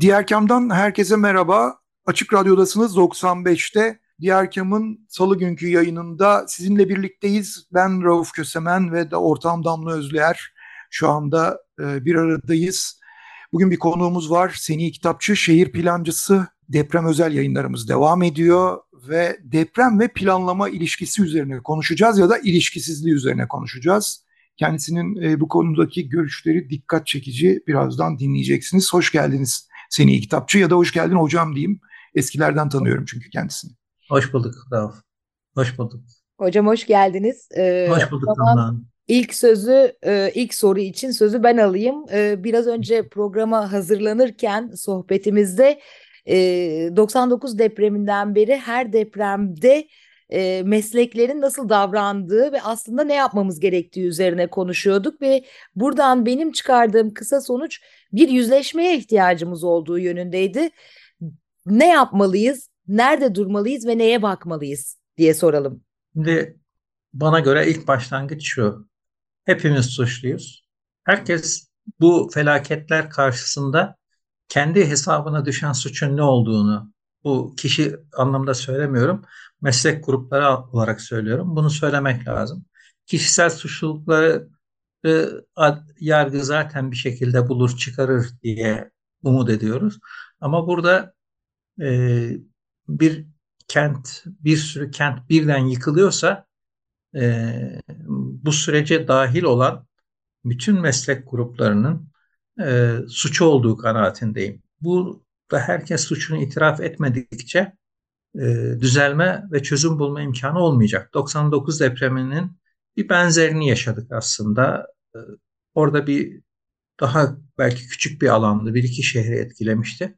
Diğer Kam'dan herkese merhaba. Açık Radyo'dasınız 95'te. Diğer Kam'ın salı günkü yayınında sizinle birlikteyiz. Ben Rauf Kösemen ve de ortağım Damla Özlüer. Şu anda e, bir aradayız. Bugün bir konuğumuz var. Seni Kitapçı, şehir plancısı. Deprem özel yayınlarımız devam ediyor ve deprem ve planlama ilişkisi üzerine konuşacağız ya da ilişkisizliği üzerine konuşacağız. Kendisinin e, bu konudaki görüşleri dikkat çekici birazdan dinleyeceksiniz. Hoş geldiniz Seni Kitapçı ya da hoş geldin hocam diyeyim. Eskilerden tanıyorum çünkü kendisini. Hoş bulduk Rauf. Hoş bulduk. Hocam hoş geldiniz. Ee, hoş bulduk Damla İlk sözü, e, ilk soru için sözü ben alayım. E, biraz önce programa hazırlanırken sohbetimizde 99 e, depreminden beri her depremde mesleklerin nasıl davrandığı ve aslında ne yapmamız gerektiği üzerine konuşuyorduk ve buradan benim çıkardığım kısa sonuç bir yüzleşmeye ihtiyacımız olduğu yönündeydi. Ne yapmalıyız, nerede durmalıyız ve neye bakmalıyız diye soralım. Şimdi bana göre ilk başlangıç şu. Hepimiz suçluyuz. Herkes bu felaketler karşısında kendi hesabına düşen suçun ne olduğunu, bu kişi anlamda söylemiyorum, meslek grupları olarak söylüyorum. Bunu söylemek lazım. Kişisel suçlulukları yargı zaten bir şekilde bulur çıkarır diye umut ediyoruz. Ama burada e, bir kent, bir sürü kent birden yıkılıyorsa e, bu sürece dahil olan bütün meslek gruplarının e, suçu olduğu kanaatindeyim. Bu da herkes suçunu itiraf etmedikçe e, düzelme ve çözüm bulma imkanı olmayacak. 99 depreminin bir benzerini yaşadık aslında. E, orada bir daha belki küçük bir alandı, bir iki şehri etkilemişti.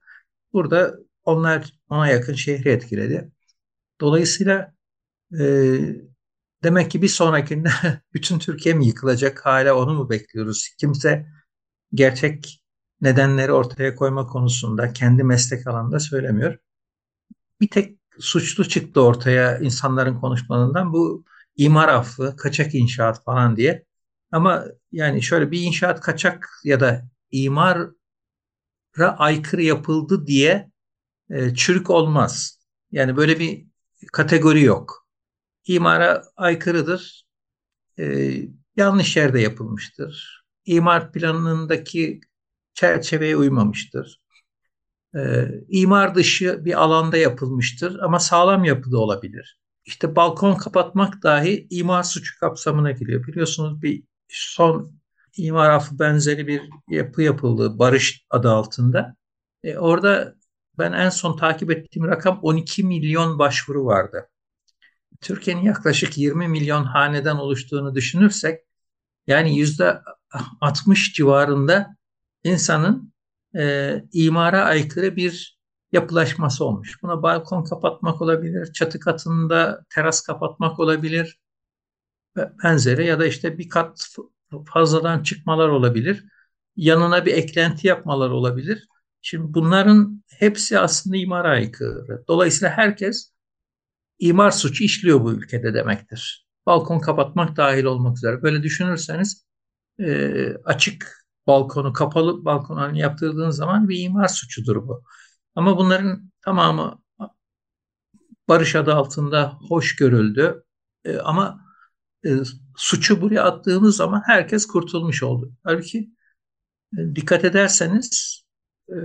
Burada onlar ona yakın şehri etkiledi. Dolayısıyla e, Demek ki bir sonrakinde bütün Türkiye mi yıkılacak hala onu mu bekliyoruz? Kimse gerçek nedenleri ortaya koyma konusunda kendi meslek alanında söylemiyor. Bir tek suçlu çıktı ortaya insanların konuşmalarından bu imar affı, kaçak inşaat falan diye. Ama yani şöyle bir inşaat kaçak ya da imara aykırı yapıldı diye e, çürük olmaz. Yani böyle bir kategori yok imara aykırıdır. E, yanlış yerde yapılmıştır. İmar planındaki çerçeveye uymamıştır. E, imar dışı bir alanda yapılmıştır ama sağlam yapıda olabilir. İşte balkon kapatmak dahi imar suçu kapsamına giriyor. Biliyorsunuz bir son imar affı benzeri bir yapı yapıldı Barış adı altında. E, orada ben en son takip ettiğim rakam 12 milyon başvuru vardı. Türkiye'nin yaklaşık 20 milyon haneden oluştuğunu düşünürsek yani yüzde 60 civarında insanın e, imara aykırı bir yapılaşması olmuş. Buna balkon kapatmak olabilir, çatı katında teras kapatmak olabilir, benzeri ya da işte bir kat fazladan çıkmalar olabilir. Yanına bir eklenti yapmalar olabilir. Şimdi bunların hepsi aslında imara aykırı. Dolayısıyla herkes imar suçu işliyor bu ülkede demektir. Balkon kapatmak dahil olmak üzere. Böyle düşünürseniz e, açık balkonu kapalı balkon haline yaptırdığınız zaman bir imar suçudur bu. Ama bunların tamamı barış adı altında hoş görüldü. E, ama e, suçu buraya attığımız zaman herkes kurtulmuş oldu. Halbuki e, dikkat ederseniz e,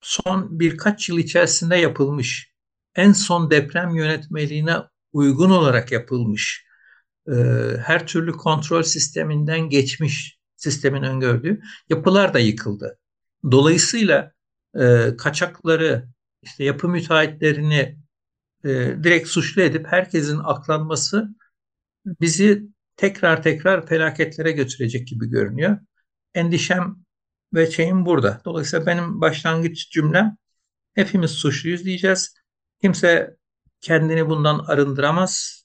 son birkaç yıl içerisinde yapılmış en son deprem yönetmeliğine uygun olarak yapılmış, e, her türlü kontrol sisteminden geçmiş sistemin öngördüğü yapılar da yıkıldı. Dolayısıyla e, kaçakları, işte yapı müteahhitlerini e, direkt suçlu edip herkesin aklanması bizi tekrar tekrar felaketlere götürecek gibi görünüyor. Endişem ve şeyim burada. Dolayısıyla benim başlangıç cümlem hepimiz suçluyuz diyeceğiz. Kimse kendini bundan arındıramaz.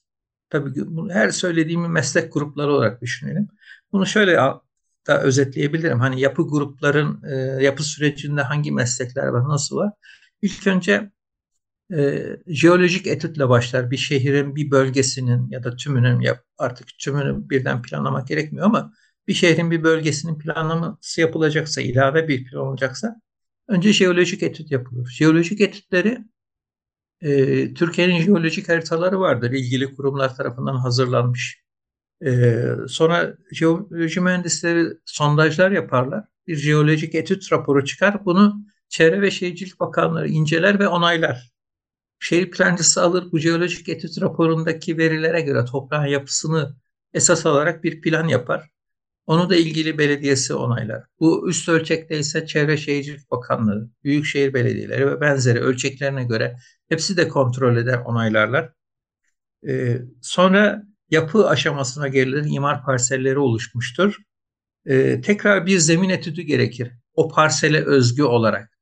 Tabii her söylediğimi meslek grupları olarak düşünelim. Bunu şöyle da özetleyebilirim. Hani yapı grupların e, yapı sürecinde hangi meslekler var, nasıl var? İlk önce e, jeolojik etütle başlar. Bir şehrin, bir bölgesinin ya da tümünün ya artık tümünü birden planlamak gerekmiyor ama bir şehrin bir bölgesinin planlaması yapılacaksa, ilave bir plan olacaksa önce jeolojik etüt yapılır. Jeolojik etütleri e, Türkiye'nin jeolojik haritaları vardır. ilgili kurumlar tarafından hazırlanmış. E, sonra jeoloji mühendisleri sondajlar yaparlar. Bir jeolojik etüt raporu çıkar. Bunu Çevre ve Şehircilik Bakanlığı inceler ve onaylar. Şehir plancısı alır bu jeolojik etüt raporundaki verilere göre toprağın yapısını esas alarak bir plan yapar. Onu da ilgili belediyesi onaylar. Bu üst ölçekte ise Çevre Şehircilik Bakanlığı, Büyükşehir Belediyeleri ve benzeri ölçeklerine göre hepsi de kontrol eder, onaylarlar. Ee, sonra yapı aşamasına gelir, imar parselleri oluşmuştur. Ee, tekrar bir zemin etüdü gerekir. O parsele özgü olarak.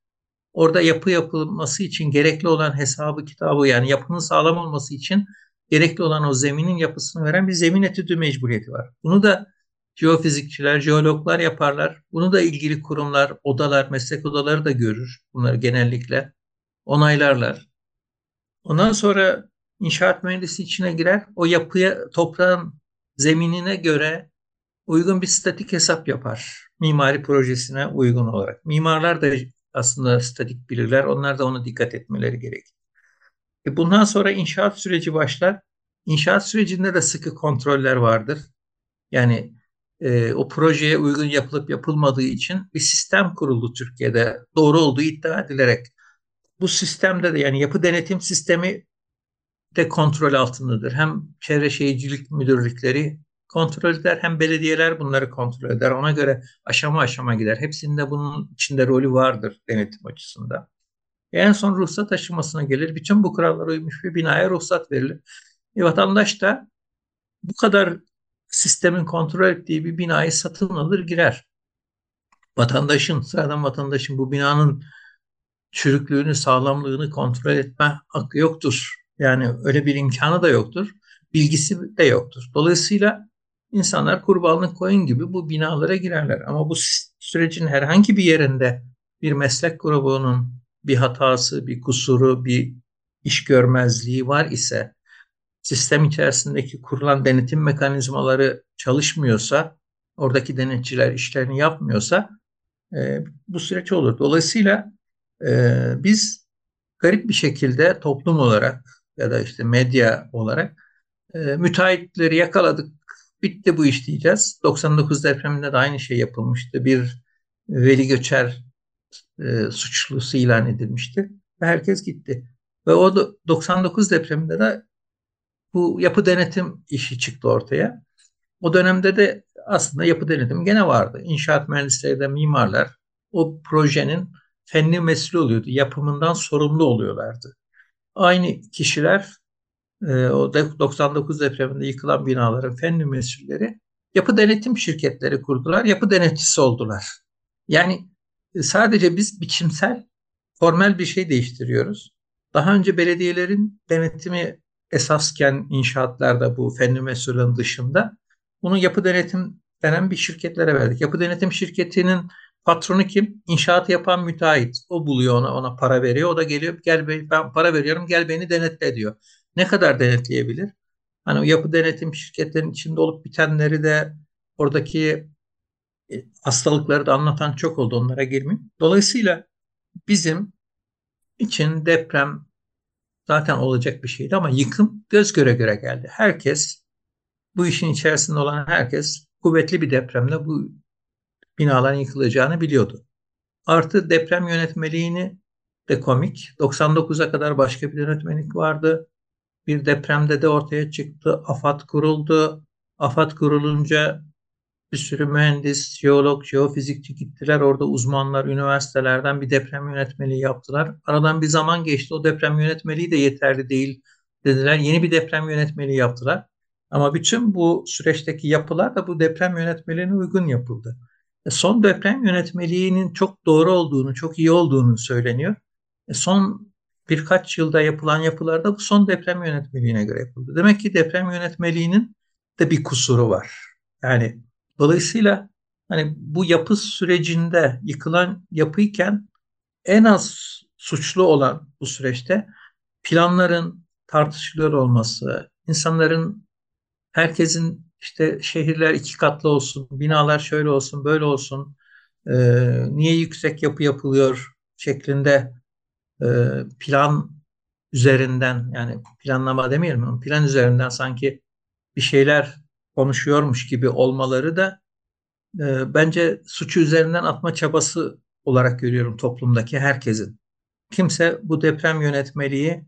Orada yapı yapılması için gerekli olan hesabı kitabı yani yapının sağlam olması için gerekli olan o zeminin yapısını veren bir zemin etüdü mecburiyeti var. Bunu da jeofizikçiler, jeologlar yaparlar. Bunu da ilgili kurumlar, odalar, meslek odaları da görür. Bunları genellikle onaylarlar. Ondan sonra inşaat mühendisi içine girer. O yapıya, toprağın zeminine göre uygun bir statik hesap yapar. Mimari projesine uygun olarak. Mimarlar da aslında statik bilirler. Onlar da ona dikkat etmeleri gerekir. E bundan sonra inşaat süreci başlar. İnşaat sürecinde de sıkı kontroller vardır. Yani e, o projeye uygun yapılıp yapılmadığı için bir sistem kuruldu Türkiye'de. Doğru olduğu iddia edilerek. Bu sistemde de yani yapı denetim sistemi de kontrol altındadır. Hem çevre şehircilik müdürlükleri kontrol eder hem belediyeler bunları kontrol eder. Ona göre aşama aşama gider. Hepsinde bunun içinde rolü vardır denetim açısından. En son ruhsat aşamasına gelir. Bütün bu kurallara uymuş bir binaya ruhsat verilir. E, vatandaş da bu kadar sistemin kontrol ettiği bir binayı satın alır girer. Vatandaşın, sıradan vatandaşın bu binanın çürüklüğünü, sağlamlığını kontrol etme hakkı yoktur. Yani öyle bir imkanı da yoktur. Bilgisi de yoktur. Dolayısıyla insanlar kurbanlık koyun gibi bu binalara girerler. Ama bu sürecin herhangi bir yerinde bir meslek grubunun bir hatası, bir kusuru, bir iş görmezliği var ise sistem içerisindeki kurulan denetim mekanizmaları çalışmıyorsa, oradaki denetçiler işlerini yapmıyorsa e, bu süreç olur. Dolayısıyla e, biz garip bir şekilde toplum olarak ya da işte medya olarak e, müteahhitleri yakaladık, bitti bu iş diyeceğiz. 99 depreminde de aynı şey yapılmıştı. Bir Veli Göçer e, suçlusu ilan edilmişti ve herkes gitti. Ve o 99 depreminde de bu yapı denetim işi çıktı ortaya. O dönemde de aslında yapı denetim gene vardı. İnşaat mühendisleri de mimarlar o projenin fenli mesul oluyordu. Yapımından sorumlu oluyorlardı. Aynı kişiler e, o 99 depreminde yıkılan binaların fenli mesulleri yapı denetim şirketleri kurdular. Yapı denetçisi oldular. Yani e, sadece biz biçimsel, formel bir şey değiştiriyoruz. Daha önce belediyelerin denetimi esasken inşaatlarda bu fenli mesulün dışında bunu yapı denetim denen bir şirketlere verdik. Yapı denetim şirketinin patronu kim? İnşaatı yapan müteahhit. O buluyor ona, ona para veriyor. O da geliyor gel ben para veriyorum gel beni denetle diyor. Ne kadar denetleyebilir? Hani yapı denetim şirketlerinin içinde olup bitenleri de oradaki e, hastalıkları da anlatan çok oldu onlara girmeyeyim. Dolayısıyla bizim için deprem zaten olacak bir şeydi ama yıkım göz göre göre geldi. Herkes bu işin içerisinde olan herkes kuvvetli bir depremle bu binaların yıkılacağını biliyordu. Artı deprem yönetmeliğini de komik. 99'a kadar başka bir yönetmelik vardı. Bir depremde de ortaya çıktı. AFAD kuruldu. AFAD kurulunca bir sürü mühendis, jeolog, jeofizikçi gittiler. Orada uzmanlar üniversitelerden bir deprem yönetmeliği yaptılar. Aradan bir zaman geçti. O deprem yönetmeliği de yeterli değil dediler. Yeni bir deprem yönetmeliği yaptılar. Ama bütün bu süreçteki yapılar da bu deprem yönetmeliğine uygun yapıldı. E, son deprem yönetmeliğinin çok doğru olduğunu, çok iyi olduğunu söyleniyor. E, son birkaç yılda yapılan yapılarda bu son deprem yönetmeliğine göre yapıldı. Demek ki deprem yönetmeliğinin de bir kusuru var. Yani dolayısıyla hani bu yapı sürecinde yıkılan yapıyken en az suçlu olan bu süreçte planların tartışılıyor olması, insanların herkesin işte şehirler iki katlı olsun, binalar şöyle olsun, böyle olsun, e, niye yüksek yapı yapılıyor şeklinde e, plan üzerinden yani planlama demeyelim ama plan üzerinden sanki bir şeyler konuşuyormuş gibi olmaları da e, bence suçu üzerinden atma çabası olarak görüyorum toplumdaki herkesin. Kimse bu deprem yönetmeliği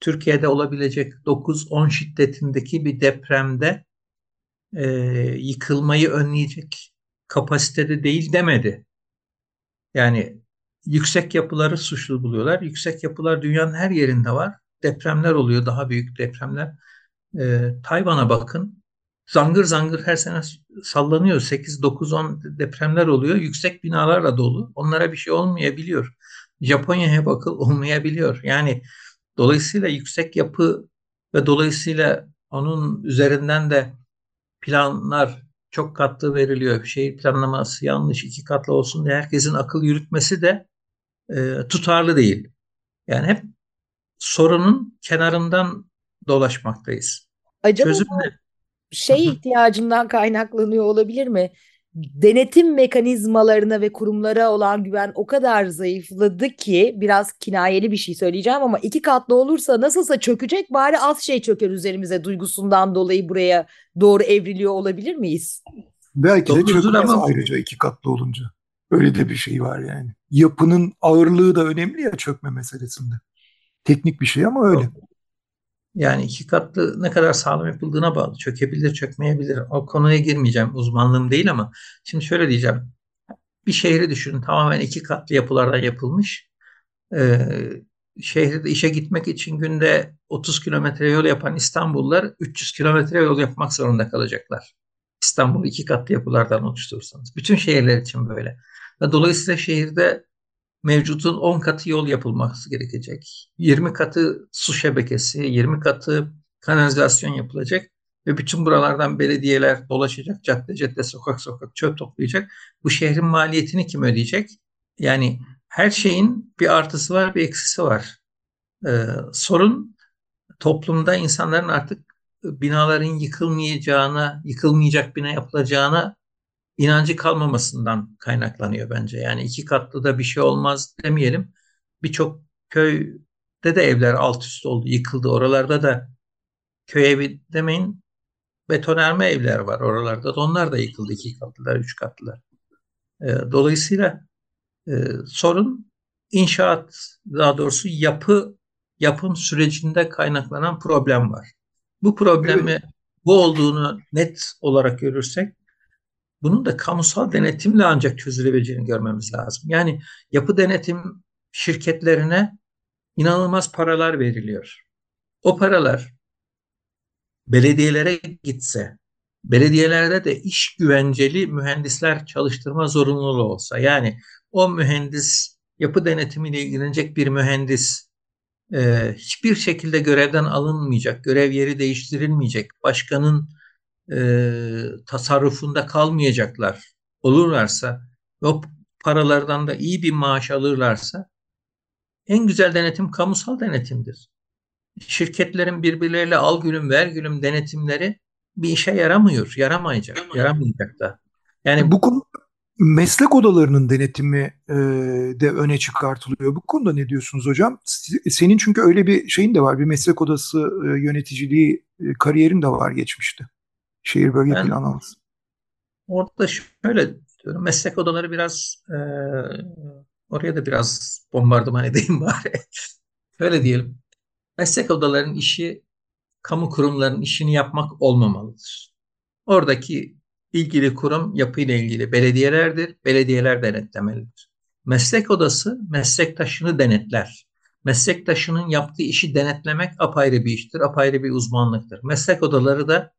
Türkiye'de olabilecek 9-10 şiddetindeki bir depremde e, yıkılmayı önleyecek kapasitede değil demedi. Yani yüksek yapıları suçlu buluyorlar. Yüksek yapılar dünyanın her yerinde var. Depremler oluyor, daha büyük depremler. E, Tayvan'a bakın. Zangır zangır her sene sallanıyor. 8, 9, 10 depremler oluyor. Yüksek binalarla dolu. Onlara bir şey olmayabiliyor. Japonya'ya bakıl olmayabiliyor. Yani dolayısıyla yüksek yapı ve dolayısıyla onun üzerinden de planlar çok katlı veriliyor. Şehir planlaması yanlış iki katlı olsun diye herkesin akıl yürütmesi de e, tutarlı değil. Yani hep sorunun kenarından dolaşmaktayız. Acaba Çözüm ne? şey ihtiyacından kaynaklanıyor olabilir mi? Denetim mekanizmalarına ve kurumlara olan güven o kadar zayıfladı ki biraz kinayeli bir şey söyleyeceğim ama iki katlı olursa nasılsa çökecek bari az şey çöker üzerimize duygusundan dolayı buraya doğru evriliyor olabilir miyiz? Belki de çökmez ama... ayrıca iki katlı olunca. Öyle de bir şey var yani. Yapının ağırlığı da önemli ya çökme meselesinde. Teknik bir şey ama öyle. Yani iki katlı ne kadar sağlam yapıldığına bağlı. Çökebilir, çökmeyebilir. O konuya girmeyeceğim. Uzmanlığım değil ama şimdi şöyle diyeceğim. Bir şehri düşünün tamamen iki katlı yapılardan yapılmış. Ee, şehirde işe gitmek için günde 30 kilometre yol yapan İstanbullular 300 kilometre yol yapmak zorunda kalacaklar. İstanbul iki katlı yapılardan oluşturursanız. Bütün şehirler için böyle. Dolayısıyla şehirde mevcutun 10 katı yol yapılması gerekecek. 20 katı su şebekesi, 20 katı kanalizasyon yapılacak ve bütün buralardan belediyeler dolaşacak, cadde cadde, sokak sokak çöp toplayacak. Bu şehrin maliyetini kim ödeyecek? Yani her şeyin bir artısı var, bir eksisi var. Ee, sorun toplumda insanların artık binaların yıkılmayacağına, yıkılmayacak bina yapılacağına inancı kalmamasından kaynaklanıyor bence. Yani iki katlı da bir şey olmaz demeyelim. Birçok köyde de evler alt üst oldu, yıkıldı. Oralarda da köy evi demeyin betonarme evler var oralarda da onlar da yıkıldı iki katlılar, üç katlılar. E, dolayısıyla e, sorun inşaat daha doğrusu yapı yapım sürecinde kaynaklanan problem var. Bu problemi evet. bu olduğunu net olarak görürsek bunun da kamusal denetimle ancak çözülebileceğini görmemiz lazım. Yani yapı denetim şirketlerine inanılmaz paralar veriliyor. O paralar belediyelere gitse, belediyelerde de iş güvenceli mühendisler çalıştırma zorunluluğu olsa, yani o mühendis yapı denetimiyle ilgilenecek bir mühendis e, hiçbir şekilde görevden alınmayacak, görev yeri değiştirilmeyecek, başkanın e, tasarrufunda kalmayacaklar olurlarsa ve o paralardan da iyi bir maaş alırlarsa en güzel denetim kamusal denetimdir. Şirketlerin birbirleriyle al gülüm ver gülüm denetimleri bir işe yaramıyor, yaramayacak, yaramayacak da. Yani bu konu meslek odalarının denetimi e, de öne çıkartılıyor. Bu konuda ne diyorsunuz hocam? Senin çünkü öyle bir şeyin de var, bir meslek odası e, yöneticiliği e, kariyerin de var geçmişte. Şehir bölge ben, planlaması. Orada şöyle diyorum. Meslek odaları biraz e, oraya da biraz bombardıman edeyim bari. şöyle diyelim. Meslek odalarının işi kamu kurumlarının işini yapmak olmamalıdır. Oradaki ilgili kurum yapıyla ilgili belediyelerdir. Belediyeler denetlemelidir. Meslek odası meslektaşını denetler. meslektaşının yaptığı işi denetlemek apayrı bir iştir, apayrı bir uzmanlıktır. Meslek odaları da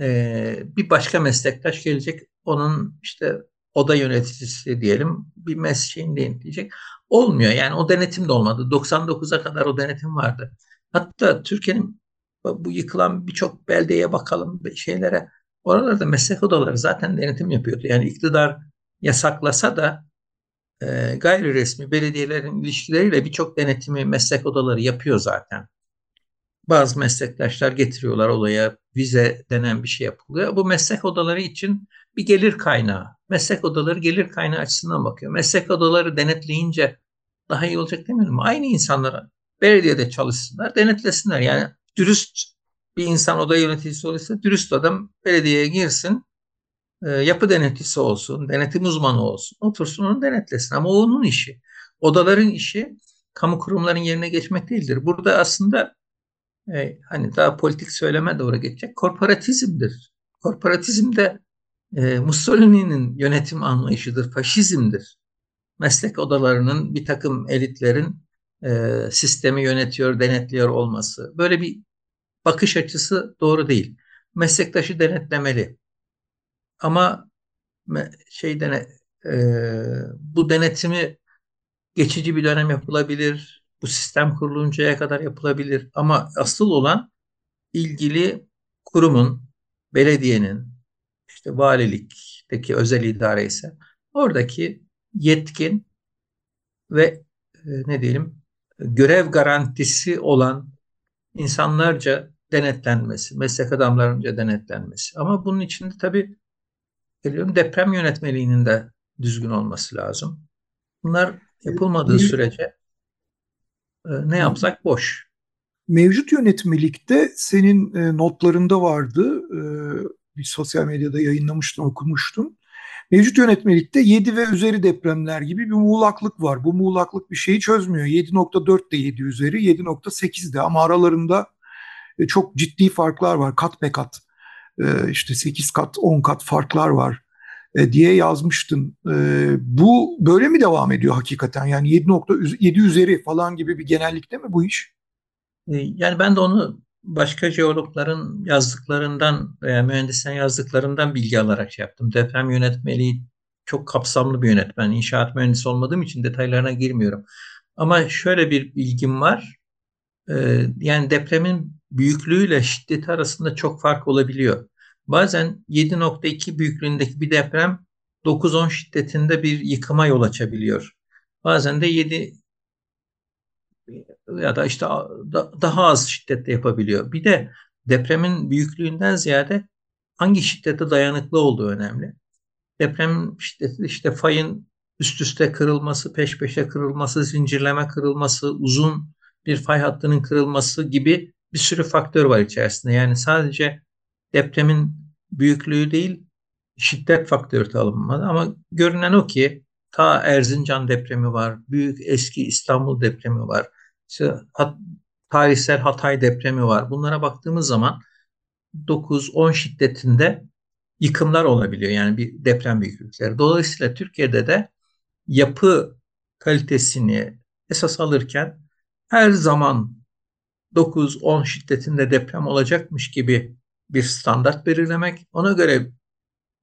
e, bir başka meslektaş gelecek, onun işte oda yöneticisi diyelim bir mesleğini denetleyecek. Olmuyor yani o denetim de olmadı. 99'a kadar o denetim vardı. Hatta Türkiye'nin bu yıkılan birçok beldeye bakalım şeylere. Oralarda meslek odaları zaten denetim yapıyordu. Yani iktidar yasaklasa da e, gayri resmi belediyelerin ilişkileriyle birçok denetimi meslek odaları yapıyor zaten. Bazı meslektaşlar getiriyorlar olaya vize denen bir şey yapılıyor. Bu meslek odaları için bir gelir kaynağı. Meslek odaları gelir kaynağı açısından bakıyor. Meslek odaları denetleyince daha iyi olacak demiyorum. Aynı insanlara belediyede çalışsınlar, denetlesinler. Yani dürüst bir insan oda yöneticisi olursa dürüst adam belediyeye girsin, e, yapı denetçisi olsun, denetim uzmanı olsun, otursun onu denetlesin. Ama o onun işi. Odaların işi kamu kurumların yerine geçmek değildir. Burada aslında e, hani daha politik söyleme doğru geçecek korporatizmdir. Korporatizm de e, Mussolini'nin yönetim anlayışıdır, faşizmdir. Meslek odalarının bir takım elitlerin e, sistemi yönetiyor, denetliyor olması. Böyle bir bakış açısı doğru değil. Meslektaşı denetlemeli. Ama şey dene, e, bu denetimi geçici bir dönem yapılabilir. Bu sistem kuruluncaya kadar yapılabilir. Ama asıl olan ilgili kurumun, belediyenin, işte valilikteki özel idare ise oradaki yetkin ve e, ne diyelim görev garantisi olan insanlarca denetlenmesi, meslek adamlarınca denetlenmesi. Ama bunun içinde tabii geliyorum deprem yönetmeliğinin de düzgün olması lazım. Bunlar yapılmadığı sürece ne yapsak boş. Mevcut yönetmelikte senin e, notlarında vardı. E, bir sosyal medyada yayınlamıştın, okumuştun. Mevcut yönetmelikte 7 ve üzeri depremler gibi bir muğlaklık var. Bu muğlaklık bir şeyi çözmüyor. 7.4 de 7 üzeri, 7.8 de ama aralarında e, çok ciddi farklar var. Kat be kat. E, işte 8 kat, 10 kat farklar var e, diye yazmıştın. Bu böyle mi devam ediyor hakikaten? Yani 7.7 üzeri falan gibi bir genellikte mi bu iş? Yani ben de onu başka jeologların yazdıklarından veya mühendislerin yazdıklarından bilgi alarak şey yaptım. Deprem yönetmeliği çok kapsamlı bir yönetmen. İnşaat mühendisi olmadığım için detaylarına girmiyorum. Ama şöyle bir bilgim var. Ee, yani depremin büyüklüğüyle şiddeti arasında çok fark olabiliyor. Bazen 7.2 büyüklüğündeki bir deprem 9-10 şiddetinde bir yıkıma yol açabiliyor. Bazen de 7 ya da işte daha az şiddette yapabiliyor. Bir de depremin büyüklüğünden ziyade hangi şiddete dayanıklı olduğu önemli. Deprem şiddeti işte fayın üst üste kırılması, peş peşe kırılması, zincirleme kırılması, uzun bir fay hattının kırılması gibi bir sürü faktör var içerisinde. Yani sadece depremin büyüklüğü değil, şiddet faktörü de alınmalı. Ama görünen o ki ta Erzincan depremi var, büyük eski İstanbul depremi var, işte hat, tarihsel Hatay depremi var. Bunlara baktığımız zaman 9-10 şiddetinde yıkımlar olabiliyor. Yani bir deprem büyüklükleri. Dolayısıyla Türkiye'de de yapı kalitesini esas alırken her zaman 9-10 şiddetinde deprem olacakmış gibi bir standart belirlemek, ona göre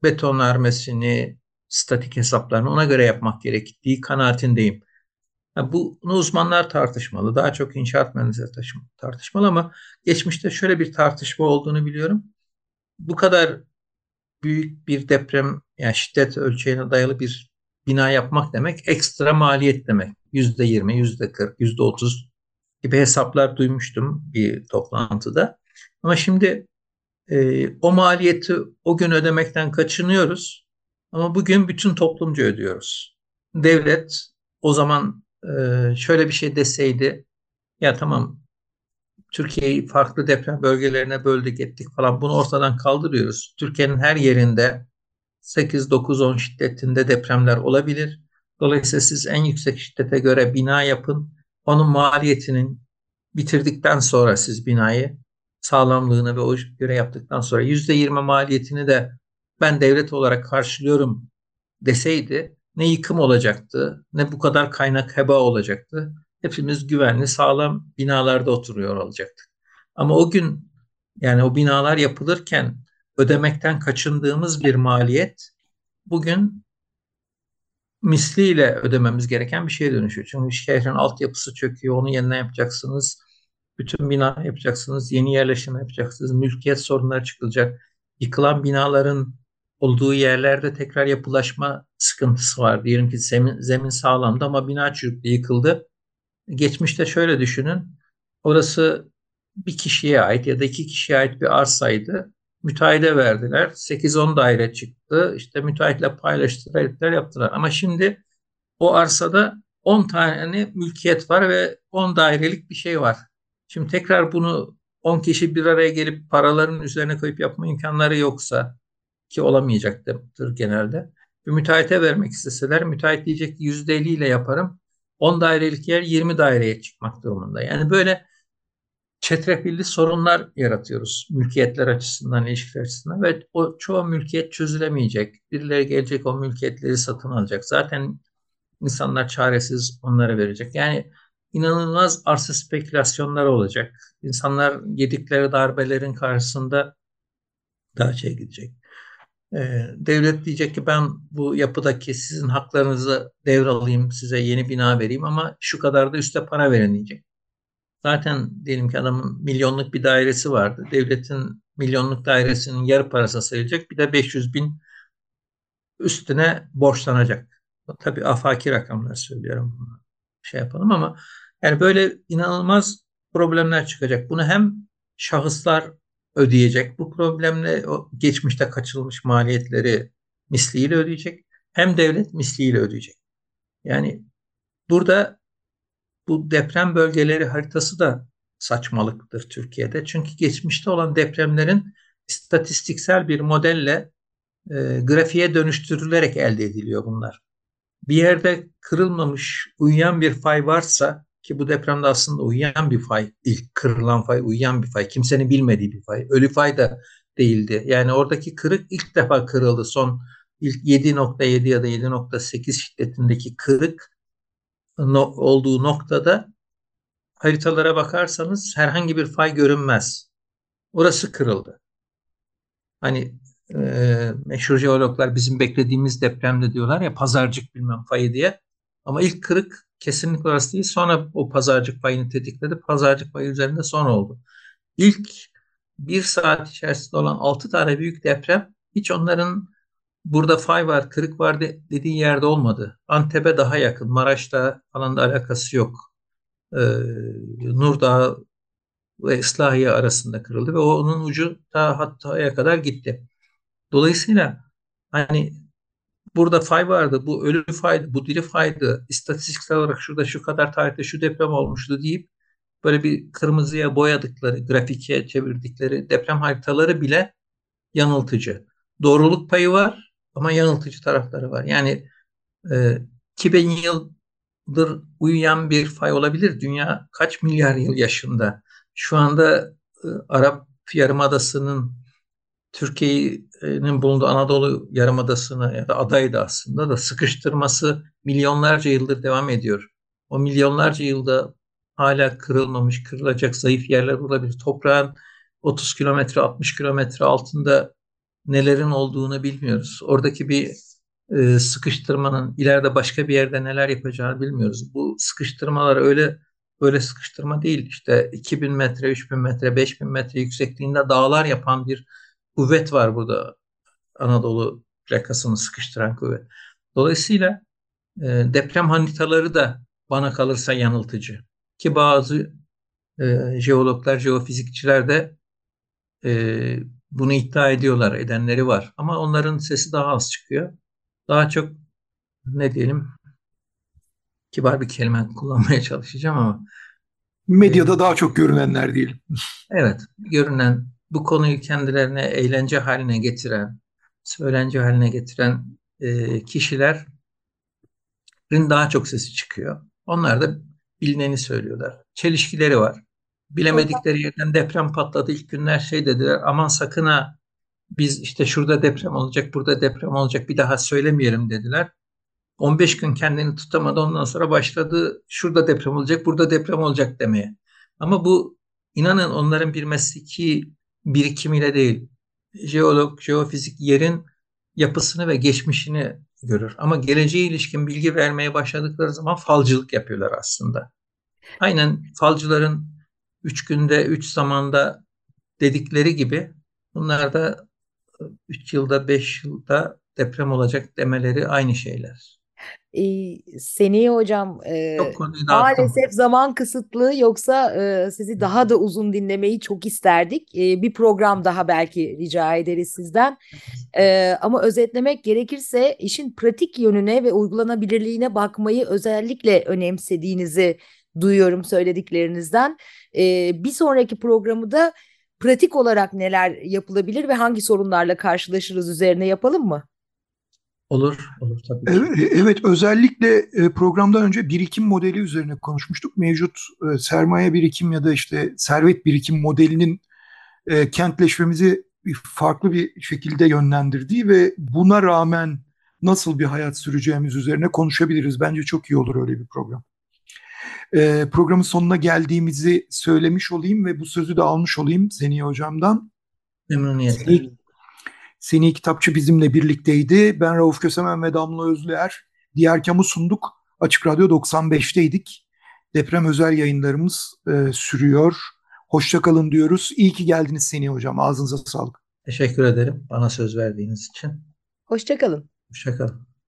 betonarmesini, statik hesaplarını ona göre yapmak gerektiği kanaatindeyim. Yani bunu uzmanlar tartışmalı. Daha çok inşaat mühendisleri tartışmalı ama geçmişte şöyle bir tartışma olduğunu biliyorum. Bu kadar büyük bir deprem yani şiddet ölçeğine dayalı bir bina yapmak demek ekstra maliyet demek. Yüzde yirmi, yüzde kırk, yüzde otuz gibi hesaplar duymuştum bir toplantıda. Ama şimdi e, o maliyeti o gün ödemekten kaçınıyoruz. Ama bugün bütün toplumcu ödüyoruz. Devlet o zaman e, şöyle bir şey deseydi ya tamam Türkiye'yi farklı deprem bölgelerine böldük ettik falan bunu ortadan kaldırıyoruz. Türkiye'nin her yerinde 8, 9, 10 şiddetinde depremler olabilir. Dolayısıyla siz en yüksek şiddete göre bina yapın. Onun maliyetinin bitirdikten sonra siz binayı sağlamlığını ve o göre yaptıktan sonra %20 maliyetini de ben devlet olarak karşılıyorum deseydi ne yıkım olacaktı ne bu kadar kaynak heba olacaktı. hepimiz güvenli, sağlam binalarda oturuyor olacaktık. Ama o gün yani o binalar yapılırken ödemekten kaçındığımız bir maliyet bugün misliyle ödememiz gereken bir şeye dönüşüyor. Çünkü şehrin altyapısı çöküyor, onu yeniden yapacaksınız. Bütün bina yapacaksınız, yeni yerleşim yapacaksınız, mülkiyet sorunları çıkılacak. Yıkılan binaların olduğu yerlerde tekrar yapılaşma sıkıntısı var. Diyelim ki zemin, zemin sağlamdı ama bina çürüktü, yıkıldı. Geçmişte şöyle düşünün. Orası bir kişiye ait ya da iki kişiye ait bir arsaydı. Müteahhide verdiler. 8-10 daire çıktı. İşte müteahhitle paylaştılar, yaptılar. Ama şimdi o arsada 10 tane mülkiyet var ve 10 dairelik bir şey var. Şimdi tekrar bunu 10 kişi bir araya gelip paraların üzerine koyup yapma imkanları yoksa ki olamayacaktır genelde. Bir müteahhite vermek isteseler müteahhit diyecek ki %50 ile yaparım. 10 dairelik yer 20 daireye çıkmak durumunda. Yani böyle çetrefilli sorunlar yaratıyoruz mülkiyetler açısından, ilişkiler açısından ve o çoğu mülkiyet çözülemeyecek. Birileri gelecek o mülkiyetleri satın alacak. Zaten insanlar çaresiz onlara verecek. Yani inanılmaz arsa spekülasyonları olacak. İnsanlar yedikleri darbelerin karşısında daha şey gidecek. Ee, devlet diyecek ki ben bu yapıdaki sizin haklarınızı devralayım, size yeni bina vereyim ama şu kadar da üste para verin diyecek. Zaten diyelim ki adamın milyonluk bir dairesi vardı. Devletin milyonluk dairesinin yarı parası sayılacak. Bir de 500 bin üstüne borçlanacak. Tabii afaki rakamlar söylüyorum. Bunu şey yapalım ama yani böyle inanılmaz problemler çıkacak. Bunu hem şahıslar ödeyecek. Bu problemle o geçmişte kaçırılmış maliyetleri misliyle ödeyecek. Hem devlet misliyle ödeyecek. Yani burada bu deprem bölgeleri haritası da saçmalıktır Türkiye'de. Çünkü geçmişte olan depremlerin istatistiksel bir modelle e, grafiğe dönüştürülerek elde ediliyor bunlar. Bir yerde kırılmamış, uyuyan bir fay varsa ki bu depremde aslında uyuyan bir fay, ilk kırılan fay uyuyan bir fay, kimsenin bilmediği bir fay. Ölü fay da değildi. Yani oradaki kırık ilk defa kırıldı. Son ilk 7.7 ya da 7.8 şiddetindeki kırık olduğu noktada haritalara bakarsanız herhangi bir fay görünmez. Orası kırıldı. Hani meşhur jeologlar bizim beklediğimiz depremde diyorlar ya pazarcık bilmem fayı diye. Ama ilk kırık kesinlikle orası değil. Sonra o pazarcık fayını tetikledi. Pazarcık fayı üzerinde son oldu. İlk bir saat içerisinde olan altı tane büyük deprem hiç onların burada fay var, kırık var de, dediği yerde olmadı. Antep'e daha yakın, Maraş'ta falan da alakası yok. Ee, Nurdağ ve İslahiye arasında kırıldı ve onun ucu ta Hatta'ya kadar gitti. Dolayısıyla hani burada fay vardı, bu ölü faydı, bu diri faydı, istatistiksel olarak şurada şu kadar tarihte şu deprem olmuştu deyip böyle bir kırmızıya boyadıkları, grafike çevirdikleri deprem haritaları bile yanıltıcı. Doğruluk payı var ama yanıltıcı tarafları var. Yani e, 2000 yıldır uyuyan bir fay olabilir. Dünya kaç milyar yıl yaşında? Şu anda e, Arap Yarımadası'nın Türkiye'nin bulunduğu Anadolu Yarımadası'nı ya da adaydı aslında da sıkıştırması milyonlarca yıldır devam ediyor. O milyonlarca yılda hala kırılmamış, kırılacak zayıf yerler olabilir. Toprağın 30 kilometre, 60 kilometre altında nelerin olduğunu bilmiyoruz. Oradaki bir e, sıkıştırmanın ileride başka bir yerde neler yapacağını bilmiyoruz. Bu sıkıştırmalar öyle böyle sıkıştırma değil. İşte 2000 metre, 3000 metre, 5000 metre yüksekliğinde dağlar yapan bir kuvvet var burada. Anadolu plakasını sıkıştıran kuvvet. Dolayısıyla e, deprem haritaları da bana kalırsa yanıltıcı. Ki bazı e, jeologlar, jeofizikçiler de e, bunu iddia ediyorlar, edenleri var. Ama onların sesi daha az çıkıyor. Daha çok ne diyelim kibar bir kelime kullanmaya çalışacağım ama medyada e, daha çok görünenler diyelim. Evet, görünen bu konuyu kendilerine eğlence haline getiren, söylence haline getiren e, kişilerin daha çok sesi çıkıyor. Onlar da bilineni söylüyorlar. Çelişkileri var. Bilemedikleri yerden deprem patladı. İlk günler şey dediler aman sakın ha biz işte şurada deprem olacak, burada deprem olacak bir daha söylemeyelim dediler. 15 gün kendini tutamadı ondan sonra başladı şurada deprem olacak, burada deprem olacak demeye. Ama bu inanın onların bir mesleki birikimiyle değil. Jeolog, jeofizik yerin yapısını ve geçmişini görür. Ama geleceğe ilişkin bilgi vermeye başladıkları zaman falcılık yapıyorlar aslında. Aynen falcıların üç günde, üç zamanda dedikleri gibi bunlar da üç yılda, beş yılda deprem olacak demeleri aynı şeyler. Ee, Seni hocam e, maalesef zaman kısıtlı yoksa e, sizi daha da uzun dinlemeyi çok isterdik. E, bir program daha belki rica ederiz sizden. E, ama özetlemek gerekirse işin pratik yönüne ve uygulanabilirliğine bakmayı özellikle önemsediğinizi duyuyorum söylediklerinizden. E, bir sonraki programı da pratik olarak neler yapılabilir ve hangi sorunlarla karşılaşırız üzerine yapalım mı? Olur, olur tabii. Evet, evet özellikle e, programdan önce birikim modeli üzerine konuşmuştuk. Mevcut e, sermaye birikim ya da işte servet birikim modelinin e, kentleşmemizi farklı bir şekilde yönlendirdiği ve buna rağmen nasıl bir hayat süreceğimiz üzerine konuşabiliriz. Bence çok iyi olur öyle bir program. Programın sonuna geldiğimizi söylemiş olayım ve bu sözü de almış olayım Seniye Hocam'dan. Memnuniyetle. Seni Kitapçı bizimle birlikteydi. Ben Rauf Kösemen ve Damla Özlüer. Diğer kamu sunduk. Açık Radyo 95'teydik. Deprem özel yayınlarımız e, sürüyor. Hoşçakalın diyoruz. İyi ki geldiniz Seni Hocam. Ağzınıza sağlık. Teşekkür ederim bana söz verdiğiniz için. Hoşçakalın. Hoşçakalın.